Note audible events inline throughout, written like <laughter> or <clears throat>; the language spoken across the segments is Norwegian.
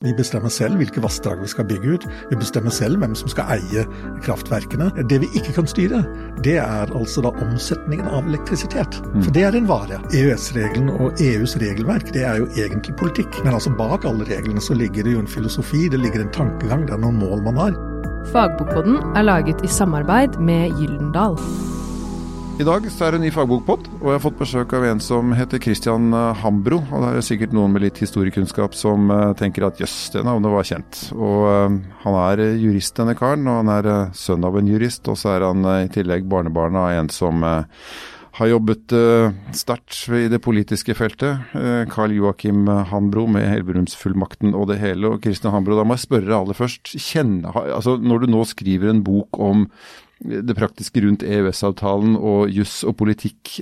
Vi bestemmer selv hvilke vassdrag vi skal bygge ut. Vi bestemmer selv hvem som skal eie kraftverkene. Det vi ikke kan styre, det er altså da omsetningen av elektrisitet. For det er en vare. EØS-reglene og EUs regelverk, det er jo egentlig politikk. Men altså bak alle reglene så ligger det jo en filosofi, det ligger en tankegang, det er noen mål man har. Fagbokpodden er laget i samarbeid med Gyldendal. I dag så er det en ny fagbokpod, og jeg har fått besøk av en som heter Christian Hambro. og Det er sikkert noen med litt historiekunnskap som uh, tenker at jøss, det navnet var kjent. Og uh, Han er jurist, denne karen, og han er sønn av en jurist. Og så er han i tillegg barnebarn av en som har jobbet sterkt i det politiske feltet. Carl Joakim Hambro med Helberumsfullmakten og det hele. Og Christian Hambro, da må jeg spørre aller først. Kjenne, altså Når du nå skriver en bok om det praktiske rundt EØS-avtalen og juss og politikk.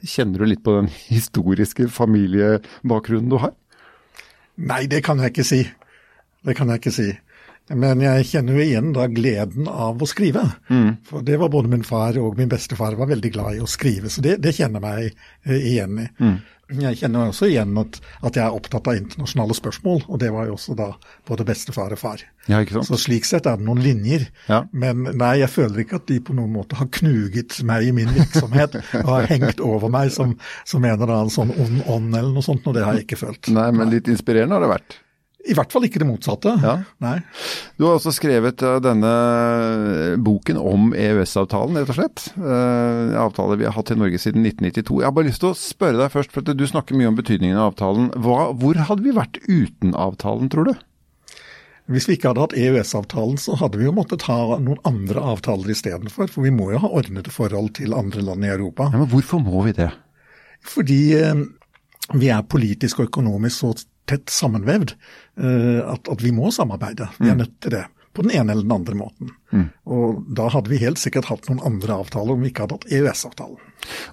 Kjenner du litt på den <laughs> historiske familiebakgrunnen du har? Nei, det kan jeg ikke si. Det kan jeg ikke si. Men jeg kjenner jo igjen da gleden av å skrive. Mm. For det var både min far og min bestefar var veldig glad i å skrive, så det, det kjenner jeg meg igjen i. Mm. Jeg kjenner også igjen at, at, jeg er opptatt av internasjonale spørsmål, og det var jo også da både bestefar og far. Ja, ikke sant? Så slik sett er det noen linjer. Ja. Men nei, jeg føler ikke at de på noen måte har knuget meg i min virksomhet og har hengt over meg som, som en eller annen sånn ond ånd eller noe sånt, og det har jeg ikke følt. Nei, men litt inspirerende har det vært? I hvert fall ikke det motsatte. Ja. Nei. Du har også skrevet denne boken om EØS-avtalen, rett og slett. Uh, avtale vi har hatt i Norge siden 1992. Jeg har bare lyst til å spørre deg først, for du snakker mye om betydningen av avtalen. Hva, hvor hadde vi vært uten avtalen, tror du? Hvis vi ikke hadde hatt EØS-avtalen, så hadde vi jo måttet ha noen andre avtaler istedenfor. For vi må jo ha ordnede forhold til andre land i Europa. Ja, men hvorfor må vi det? Fordi vi er politisk og økonomisk så tett sammenvevd at, at, vi må samarbeide. Vi er nødt til det. På den ene eller den andre måten. Mm. Og da hadde vi helt sikkert hatt noen andre avtaler om vi ikke hadde hatt EØS-avtalen.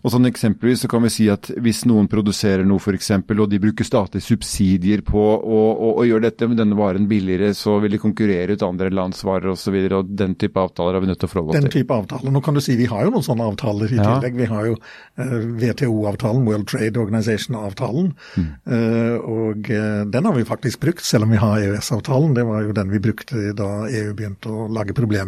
Og sånn Eksempelvis så kan vi si at hvis noen produserer noe for eksempel, og de bruker statlige subsidier på å, å, å gjøre dette med denne varen billigere, så vil de konkurrere ut andre lands varer osv. Og, så og den type avtaler har vi nødt til å forholde oss til. Den type avtaler. Nå kan du si vi har jo noen sånne avtaler i ja. tillegg. Vi har jo uh, WTO-avtalen, World Trade Organization-avtalen. Mm. Uh, og uh, den har vi faktisk brukt, selv om vi har EØS-avtalen. Det var jo den vi brukte da EU begynte å lage problemer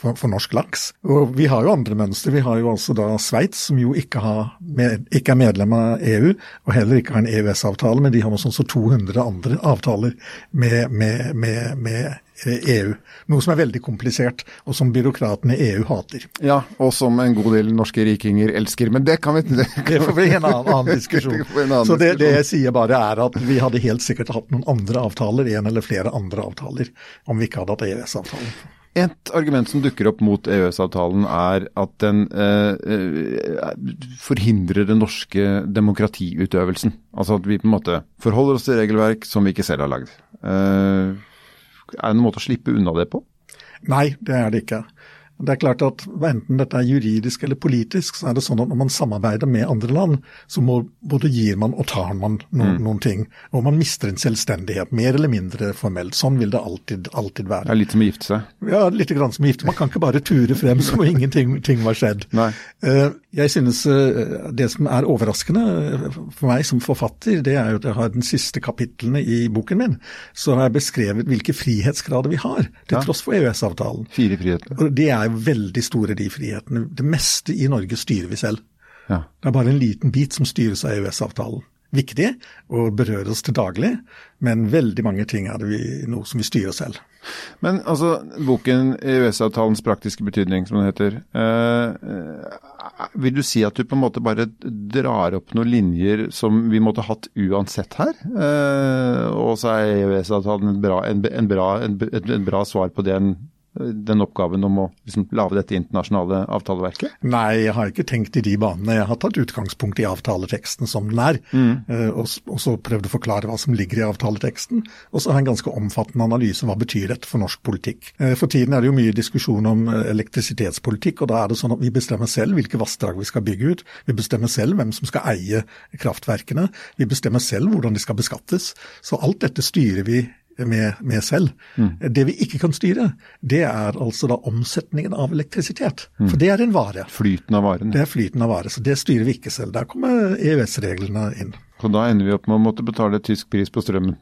for, for norsk laks. Og vi har jo andre mønster. Vi har jo altså da Sveits, som jo ikke, har, med, ikke, er medlem av EU, og heller ikke har en EØS-avtale, men de har også sånn som 200 andre avtaler med, med, med, med EU. Noe som er veldig komplisert, og som byråkratene i EU hater. Ja, og som en god del norske rikinger elsker. Men det kan vi Det, <laughs> det får bli en annen, annen diskusjon. annen Så det, diskusjon. det jeg sier bare er at vi hadde helt sikkert hatt noen andre avtaler, en eller flere andre avtaler, om vi ikke hadde hatt EØS-avtalen. Et argument som dukker opp mot EØS-avtalen er at den eh, forhindrer den norske demokratiutøvelsen. Altså at vi på en måte forholder oss til regelverk som vi ikke selv har lagd. Eh, er det noen måte å slippe unna det på? Nei, det er det ikke. Det er klart at Enten dette er juridisk eller politisk, så er det sånn at når man samarbeider med andre land, så må, både gir man og tar man noen, Mm. noen ting. Og man mister en selvstendighet, mer eller mindre formelt. Sånn vil det alltid, alltid Det er litt som å gifte seg. Ja, litt grann som gifte. Man kan ikke bare ture frem som om ingenting ting var skjedd. Nei. Eh, Jeg synes eh, det som er overraskende for meg som forfatter, det er jo at jeg har den siste kapitlene i boken min, så har jeg beskrevet hvilke frihetsgrader vi har, til Ja. tross for EØS-avtalen. Fire friheter. Og det er jo veldig store, de frihetene. Det meste i Norge styrer vi selv. Ja. Det er bare en liten bit som styres av EØS-avtalen. Viktig og berører oss til daglig, men veldig mange ting er det vi, noe som vi styrer selv. Men altså, boken 'EØS-avtalens praktiske betydning', som den heter. Eh, eh, vil du si at du på en måte bare drar opp noen linjer som vi måtte hatt uansett her? Eh, og så er EØS-avtalen en bra, en, en, bra, en, en bra svar på den, den oppgaven om å liksom, lage dette internasjonale avtaleverket? Nei, jeg har ikke tenkt i de banene. Jeg har tatt utgangspunkt i avtaleteksten som den er, mm. og, og så prøvd å forklare hva som ligger i avtaleteksten. Og så har jeg en ganske omfattende analyse hva betyr dette for norsk politikk. Eh, For tiden er det jo mye diskusjon om eh, elektrisitetspolitikk, og da er det sånn at vi bestemmer selv hvilke vassdrag vi skal bygge ut. Vi bestemmer selv hvem som skal eie kraftverkene. Vi bestemmer selv hvordan de skal beskattes. Så alt dette styrer vi med, med selv. Det vi ikke kan styre, det er altså da omsetningen av elektrisitet. For det er en vare. Flyten av varen. Det er flyten av vare, så det styrer vi ikke selv. Der kommer EØS-reglene inn. Og da ender vi opp med å måtte betale tysk pris på strømmen.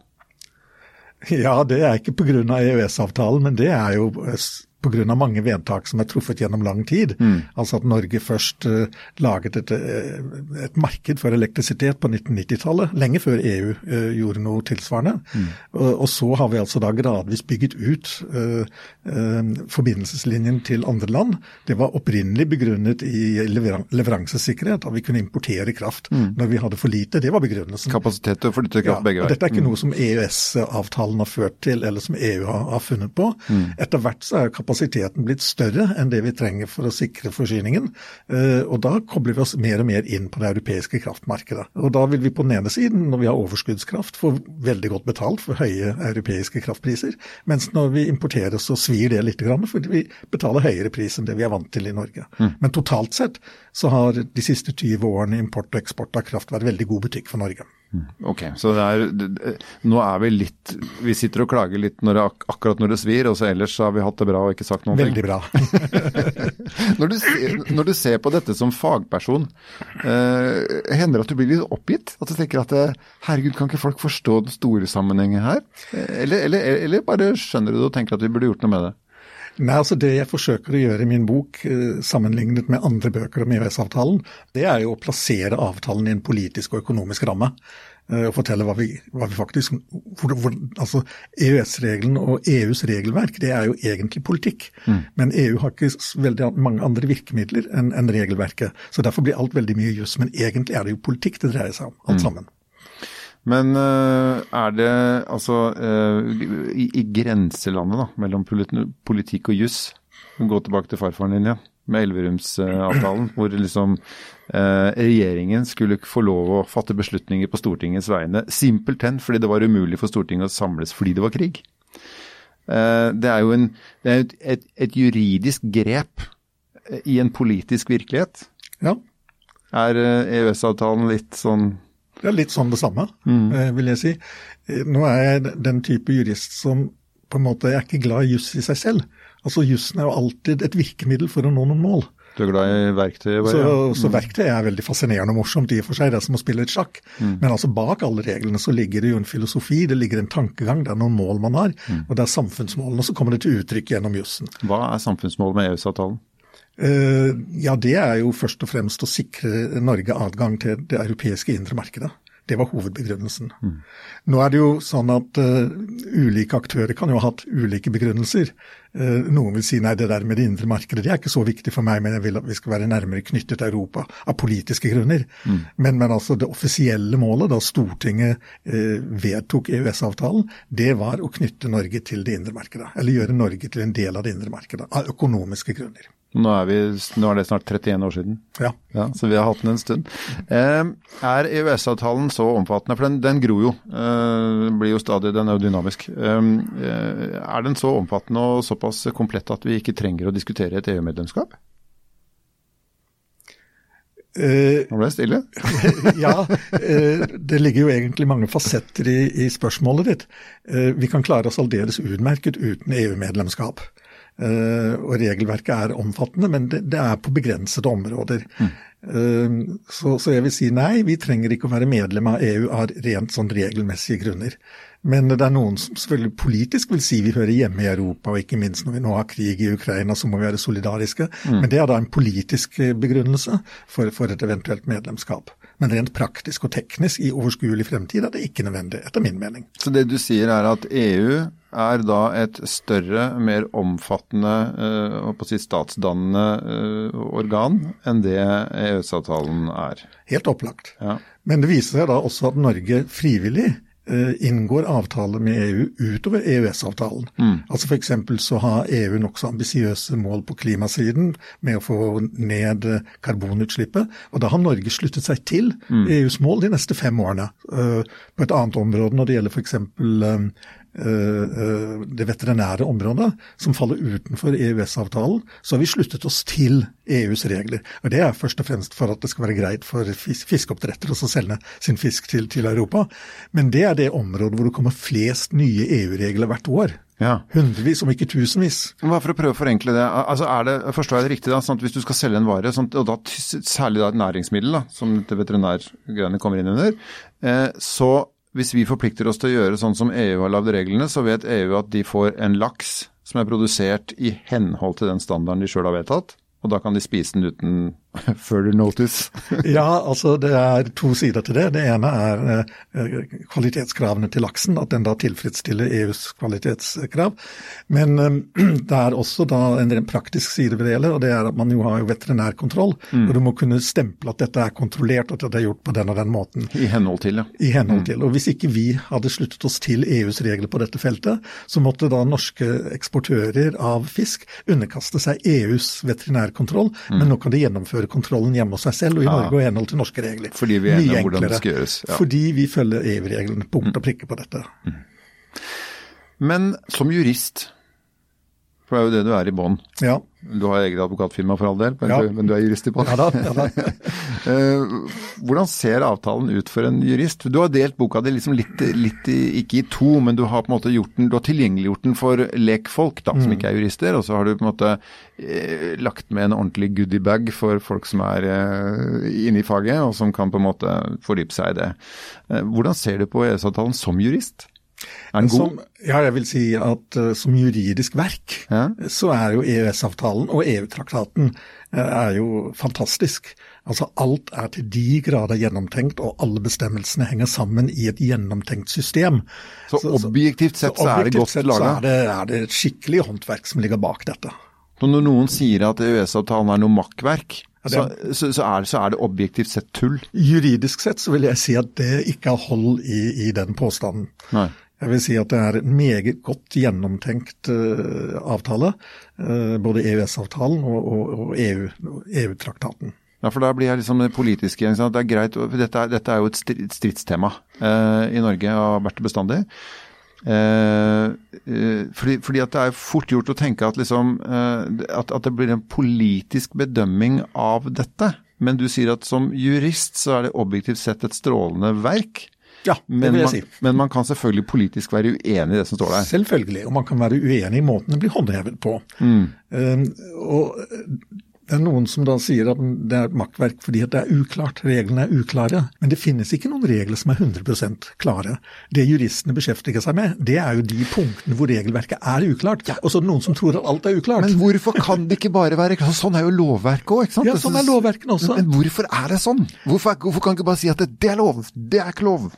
Ja, det er ikke pga. EØS-avtalen, men det er jo pga. mange vedtak som er truffet gjennom lang tid. Mm. Altså at Norge først uh, laget et, uh, et, marked for elektrisitet på 1990-tallet, lenge før EU uh, gjorde noe tilsvarende. Mm. Og, og, så har vi altså da gradvis bygget ut forbindelseslinjen til andre land. Det var opprinnelig begrunnet i leveran leveransesikkerhet, at vi kunne importere kraft mm. når vi hadde for lite. Det var begrunnelsen. Kapasitet til å flytte kraft ja, begge veier. Dette er ikke mm. noe som EØS-avtalen har ført til, eller som EU har, har funnet på. Mm. Etter hvert så er kapasiteten blitt større enn det vi trenger for å sikre forsyningen. Eh, og da kobler vi oss mer og mer inn på det europeiske kraftmarkedet. Og da vil vi på den ene siden, når vi har overskuddskraft, få veldig godt betalt for høye europeiske kraftpriser. Mens når vi importerer, så svir det litt, fordi vi betaler høyere pris enn det vi er vant til i Norge. Mm. Men totalt sett så har de siste 20 årene import og eksport av kraft vært veldig god butikk for Norge. Ok, så er, nå er vi litt Vi sitter og klager litt når det, akkurat når det svir, og så ellers har vi hatt det bra og ikke sagt noe. Veldig bra. <laughs> når, du, når, du, ser på dette som fagperson, eh, hender det at du blir litt oppgitt? At du tenker at eh, herregud, kan ikke folk forstå den store sammenhengen her? Eller, eller, eller bare skjønner du det og tenker at vi burde gjort noe med det? Nei, altså Det jeg forsøker å gjøre i min bok, eh, sammenlignet med andre bøker om EØS-avtalen, det er jo å plassere avtalen i en politisk og økonomisk ramme. Eh, og fortelle hva vi, hva vi faktisk hvor, hvor, altså EØS-reglene og EUs regelverk det er jo egentlig politikk. Mm. Men EU har ikke veldig mange andre virkemidler enn en regelverket. Så derfor blir alt veldig mye juss. Men egentlig er det jo politikk det dreier seg om, alt mm. Men uh, er det altså uh, i, i, grenselandet da, mellom politikk og juss, gå tilbake til farfaren din, ja, med Elverumsavtalen, <clears throat> hvor liksom eh, regjeringen skulle få lov å fatte beslutninger på Stortingets vegne simpelthen fordi det var umulig for Stortinget å samles fordi det var krig. det er jo en, det er et, et, et juridisk grep i en politisk virkelighet. Ja. Er EØS-avtalen litt sånn det er litt sånn det samme, mm. Eh, vil jeg si. Eh, nå er jeg den type jurist som på en måte er ikke glad i juss i seg selv. Altså Jussen er jo alltid et virkemiddel for å nå noen mål. Du er glad i verktøy? Bare, så, mm. så verktøy er veldig fascinerende og morsomt i og for seg, det er som å spille et sjakk. Mm. Men altså bak alle reglene så ligger det jo en filosofi, det ligger en tankegang, det er noen mål man har. Mm. Og det er samfunnsmålene, og så kommer det til uttrykk gjennom jussen. Hva er samfunnsmålet med EØS-avtalen? Uh, ja, det er jo først og fremst å sikre Norge adgang til det europeiske indre markedet. Det var hovedbegrunnelsen. Mm. Nå er det jo sånn at uh, ulike aktører kan jo ha hatt ulike begrunnelser. Uh, noen vil si nei, det der med det indre markedet det er ikke så viktig for meg, men jeg vil at vi skal være nærmere knyttet til Europa av politiske grunner. Mm. Men, men, altså det offisielle målet da Stortinget uh, vedtok EØS-avtalen, det var å knytte Norge til det indre markedet. Eller gjøre Norge til en del av det indre markedet, av økonomiske grunner. Nå er, vi, nå er, det snart 31 år siden, ja. ja så vi har hatt den en stund. Eh, er EØS-avtalen så omfattende, for den, den gror jo, eh, blir jo stadig, den er jo dynamisk. Eh, er den så omfattende og såpass komplett at vi ikke trenger å diskutere et EU-medlemskap? Uh, Nå ble det stille. <laughs> ja, uh, det ligger jo egentlig mange fasetter i, i spørsmålet ditt. Vi kan klare oss aldeles utmerket uten EU-medlemskap. Uh, og regelverket er omfattende, men det, er på begrensede områder. Mm. Uh, så, så, jeg vil si nei, vi trenger ikke å være medlem av EU av rent sånn regelmessige grunner. Men det er noen som selvfølgelig politisk vil si vi hører hjemme i Europa, og ikke minst når vi nå har krig i Ukraina, så må vi være solidariske. Mm. Men det er da en politisk begrunnelse for, for et eventuelt medlemskap. Men rent praktisk og teknisk i overskuelig fremtid er det ikke nødvendig, etter min mening. Så det du sier er at EU er da et større, mer omfattende og på sitt statsdannende uh, organ enn det EØS-avtalen er? Helt opplagt. Ja. Men det viser seg da også at Norge frivillig uh, inngår avtaler med EU utover EØS-avtalen. Mm. Altså F.eks. så har EU nokså ambisiøse mål på klimasiden med å få ned karbonutslippet. Og da har Norge sluttet seg til mm. EUs mål de neste fem årene. På et annet område når det gjelder f.eks. Eh, eh, det veterinære området, som faller utenfor EØS-avtalen, så har vi sluttet oss til EUs regler. Og Det er først og fremst for at det skal være greit for fiskeoppdrettere å selge sin fisk til, til, Europa. Men det er det området hvor det kommer flest nye EU-regler hvert år. Ja. Hundrevis, om ikke tusenvis. Bare for å prøve å forenkle det. altså er det, Forstår jeg det riktig, da, sånn at hvis du skal selge en vare, sånn, og da, særlig da et næringsmiddel, da, som det veterinærgreiene kommer inn under, eh, så hvis vi forplikter oss til å gjøre sånn som EU har lagd reglene, så vet EU at de får en laks som er produsert i henhold til den standarden de sjøl har vedtatt. Og da kan de spise den uten <laughs> further notice. <laughs> ja, altså det er to sider til det. Det ene er eh, kvalitetskravene til laksen, at den da tilfredsstiller EUs kvalitetskrav. Men eh, <clears throat> det er også da en rent praktisk side ved det hele, og det er at man jo har jo veterinærkontroll. Mm. Og du må kunne stemple at dette er kontrollert, at dette er gjort på den og den måten. I henhold til, ja. I henhold mm. til. Og hvis ikke vi hadde sluttet oss til EUs regler på dette feltet, så måtte da norske eksportører av fisk underkaste seg EUs veterinærkontroll, mm. men nå kan de gjennomføre kontrollen hjemme hos seg selv og i Norge og i henhold til norske regler. Fordi vi er enige om hvordan det skal gjøres. Ja. Fordi vi følger EU-reglene punkt og prikke på dette. Mm. Men som jurist, for det er jo det du er i bånn. Ja. Du har eget advokatfirma for all del, men, ja. du, men du, er jurist i bånn. Ja da, ja da. <laughs> Eh, hvordan ser avtalen ut for en jurist? Du har delt boka di liksom litt, litt, ikke i to, men du har på en måte gjort den, du har tilgjengeliggjort den for lekfolk da, som mm. ikke er jurister. Og så har du på en måte eh, lagt med en ordentlig goodiebag for folk som er eh, inne i faget, og som kan på en måte fordype seg i det. Eh, hvordan ser du på EØS-avtalen som jurist? Er den god? Som, ja, jeg vil si at uh, som juridisk verk ja? så er jo EØS-avtalen og EU-traktaten uh, er jo fantastisk. Altså Alt er til de grader gjennomtenkt, og alle bestemmelsene henger sammen i et gjennomtenkt system. Så, så objektivt sett så, så, er det godt laga? Så er det, er det skikkelig håndverk som ligger bak dette. Så når noen sier at EØS-avtalen er noe makkverk, så, så, så, er, så, er, det objektivt sett tull? Juridisk sett så vil jeg si at det ikke er hold i, i den påstanden. Nei. Jeg vil si at det er en meget godt gjennomtenkt uh, avtale. Uh, både EØS-avtalen og, og, og EU-traktaten. EU ja, for da blir jeg liksom det politiske. Det er greit, dette dette er jo et stridstema uh, i Norge og har vært det bestandig. Fordi, fordi, at det er fort gjort å tenke at, liksom, at, at det blir en politisk bedømming av dette. Men du sier at som jurist så er det objektivt sett et strålende verk. Ja, det vil jeg si. Men man kan selvfølgelig politisk være uenig i det som står der? Selvfølgelig, og man kan være uenig i måten det blir håndhevet på. Mm. Um, og det er noen som da sier at det er maktverk fordi det er uklart, reglene er uklare. Men det finnes ikke noen regler som er 100 klare. Det juristene beskjeftiger seg med, det er jo de punktene hvor regelverket er uklart. Ja. Og så er det noen som tror at alt er uklart. Men hvorfor kan det ikke bare være klart? Sånn er jo lovverket òg, ikke sant? Ja, sånn er lovverkene også. Men, men hvorfor er det sånn? Hvorfor, hvorfor kan du ikke bare si at det, det er lov, det er ikke lov?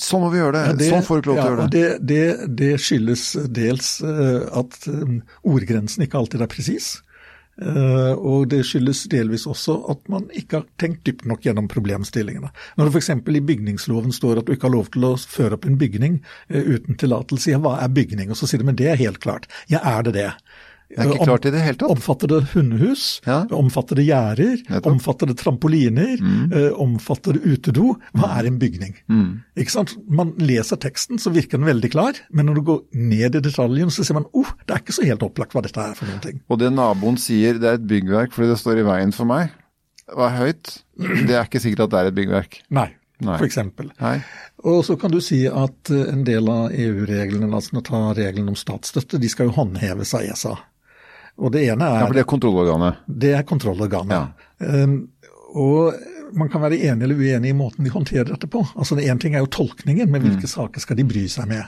Sånn må vi gjøre det. Ja, det sånn får du ikke lov til ja, å gjøre det. Det, det. det, skyldes dels uh, at um, ordgrensen ikke alltid er presis. Uh, og det skyldes delvis også at man ikke har tenkt dypt nok gjennom problemstillingene. Når det f.eks. i bygningsloven står at du ikke har lov til å føre opp en bygning uten tillatelse, ja, hva er bygning? Og så sier de men det er helt klart. Ja, er det det? Det er ikke klart i det hele tatt. Omfatter det hundehus? Ja. Omfatter det gjerder? Omfatter det trampoliner? Mm. Uh, omfatter det utedo? Hva er en bygning? Mm. Ikke sant? Man leser teksten, så virker den veldig klar, men når du går ned i detaljen, så ser man oh, det er ikke så helt opplagt hva dette er for noen ting. Og det naboen sier, det er et byggverk fordi det står i veien for meg, var høyt. Det er ikke sikkert at det er et byggverk. Nei. Nei. For eksempel. Og så kan du si at eh, en del av EU-reglene, altså ta reglene om statsstøtte, de skal jo håndheves av ESA. Og det ene er Ja, for det er kontrollorganet? Det er kontrollorganet. Ja. Um, og man kan være enig eller uenig i måten de håndterer dette på. Altså Én ting er jo tolkningen, men hvilke mm. saker skal de bry seg med?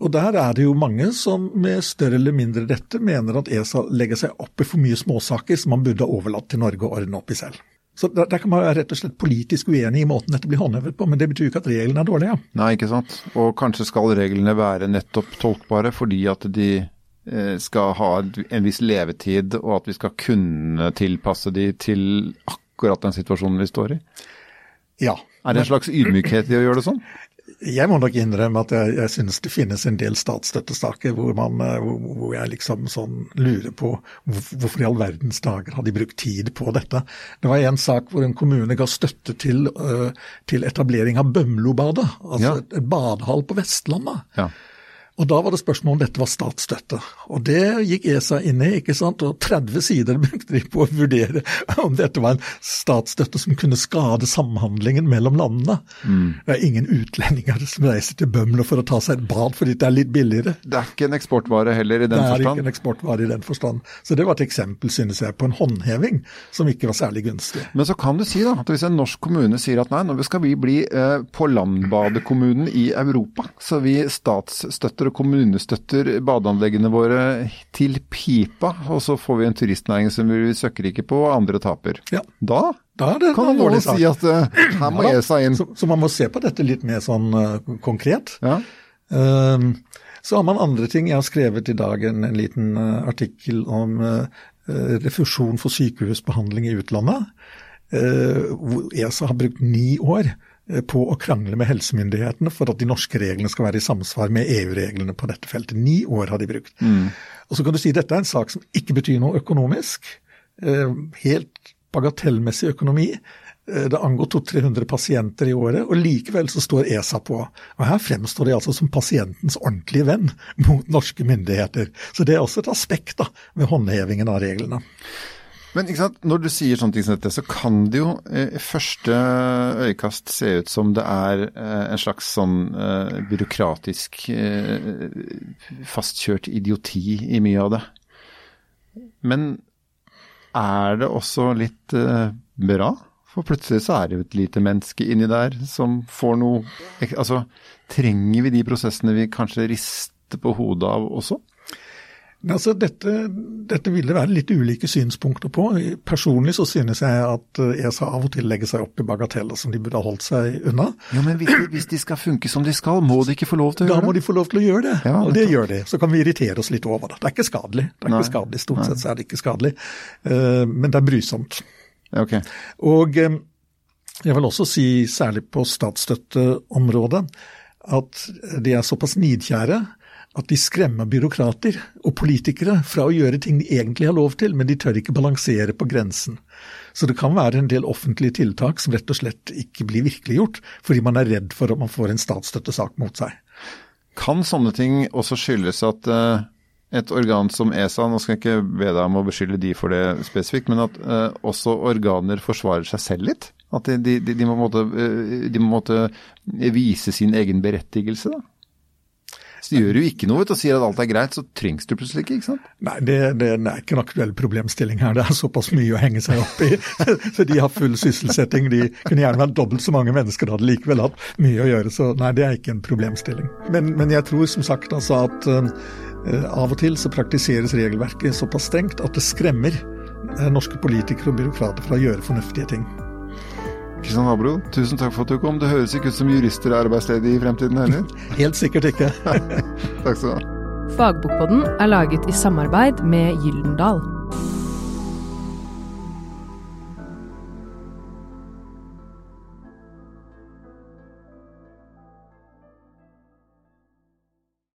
Og Der er det jo mange som med større eller mindre rette mener at ESA legger seg opp i for mye småsaker som man burde ha overlatt til Norge å ordne opp i selv. Så der, der, kan man være rett og slett politisk uenig i måten dette blir håndhevet på, men det betyr jo ikke at reglene er dårlige. Nei, ikke sant. Og kanskje skal reglene være nettopp tolkbare fordi at de skal ha en viss levetid, og at vi skal kunne tilpasse de til akkurat den situasjonen vi står i? Ja. Er det en slags ydmykhet i å gjøre det sånn? Jeg må nok innrømme at jeg, jeg synes det finnes en del statsstøttesaker hvor, man, eh, hvor, hvor jeg liksom sånn lurer på hvorfor i all verdens dager har de brukt tid på dette. Det var en sak hvor en kommune ga støtte til, uh, til etablering av Bømlobadet, altså ja. et badehall på Vestlandet. Ja. Og da var det spørsmål om dette var statsstøtte. Og det gikk ESA inn i, ikke sant. Og 30 sider <laughs> brukte de på å vurdere om dette var en statsstøtte som kunne skade samhandlingen mellom landene. Mm. Det er ingen utlendinger som reiser til Bømlo for å ta seg et bad fordi det er litt billigere. Det er ikke en eksportvare heller i den forstand? Det er ikke en eksportvare i den forstand. Så det var et eksempel, synes jeg, på en håndheving som ikke var særlig gunstig. Men så kan du si da, at hvis en norsk kommune sier at nei, nå skal vi bli eh, på landbadekommunen i Europa, så vi statsstøtter og kommunestøtter badeanleggene våre til pipa, og så får vi en turistnæring som vi søkker ikke på, og andre taper. Ja. Da, da det kan noen si at uh, her må ja, ESA inn. Så, så, man må se på dette litt mer sånn uh, konkret. Ja. Uh, så har man andre ting. Jeg har skrevet i dag en, en liten uh, artikkel om refusjon for sykehusbehandling i utlandet. ESA har brukt ni år Eh, på å krangle med helsemyndighetene for at de norske reglene skal være i samsvar med EU-reglene på dette feltet. Ni år har de brukt. Mm. Og så kan du si dette er en sak som ikke betyr noe økonomisk. Eh, helt bagatellmessig økonomi. Eh, det angår 200-300 pasienter i året, og likevel så står ESA på. Og Her fremstår de altså som pasientens ordentlige venn mot norske myndigheter. Så det er også et aspekt da, ved håndhevingen av reglene. Men når du sier sånne ting som dette, så kan det jo i eh, første øyekast se ut som det er eh, en slags sånn eh, byråkratisk fastkjørt idioti i mye av det. Men er det også litt bra? For plutselig så er det jo et lite menneske inni der som får noe Altså, trenger vi de prosessene vi kanskje rister på hodet av også? Altså, dette, dette, vil det være litt ulike synspunkter på. Personlig så synes jeg at ESA av og til legger seg opp i bagateller som de burde ha holdt seg unna. Ja, Men hvis, hvis, de skal funke som de skal, må de ikke få lov til å gjøre det? Da må de få lov til å gjøre det, ja, og det gjør de. Så kan vi irritere oss litt over det. Det er ikke skadelig. Det er Nei. ikke skadelig. Stort sett så er det ikke skadelig, uh, men det er brysomt. Okay. Og um, jeg vil også si, særlig på statsstøtteområdet, at de er såpass nidkjære at de skremmer byråkrater og politikere fra å gjøre ting de egentlig har lov til, men de tør ikke balansere på grensen. Så det kan være en del offentlige tiltak som rett og slett ikke blir virkeliggjort, fordi man er redd for at man får en statsstøttesak mot seg. Kan sånne ting også skyldes at uh, et organ som ESA, nå skal jeg ikke be deg om å beskylde de for det spesifikt, men at uh, også organer forsvarer seg selv litt? At de, de, de, må, måtte, uh, de må måtte vise sin egen berettigelse, da? Så gjør du ikke noe vet, og sier at alt er greit, så trengs du plutselig ikke, ikke sant? Nei, det, det, er ikke en aktuell problemstilling her. Det er såpass mye å henge seg opp i. <laughs> så de har full sysselsetting. De kunne gjerne vært dobbelt så mange mennesker, hadde likevel hatt mye å gjøre. Så nei, det er ikke en problemstilling. Men, men jeg tror som sagt altså at uh, av og til så praktiseres regelverket såpass strengt at det skremmer uh, norske politikere og byråkrater fra å gjøre fornuftige ting. Kristian Habro, tusen takk for at du kom. Det høres ikke ut som jurister er arbeidsledige i fremtiden heller? <laughs> Helt sikkert ikke. <laughs> takk skal du ha. Fagbokpodden er laget i samarbeid med Gyldendal.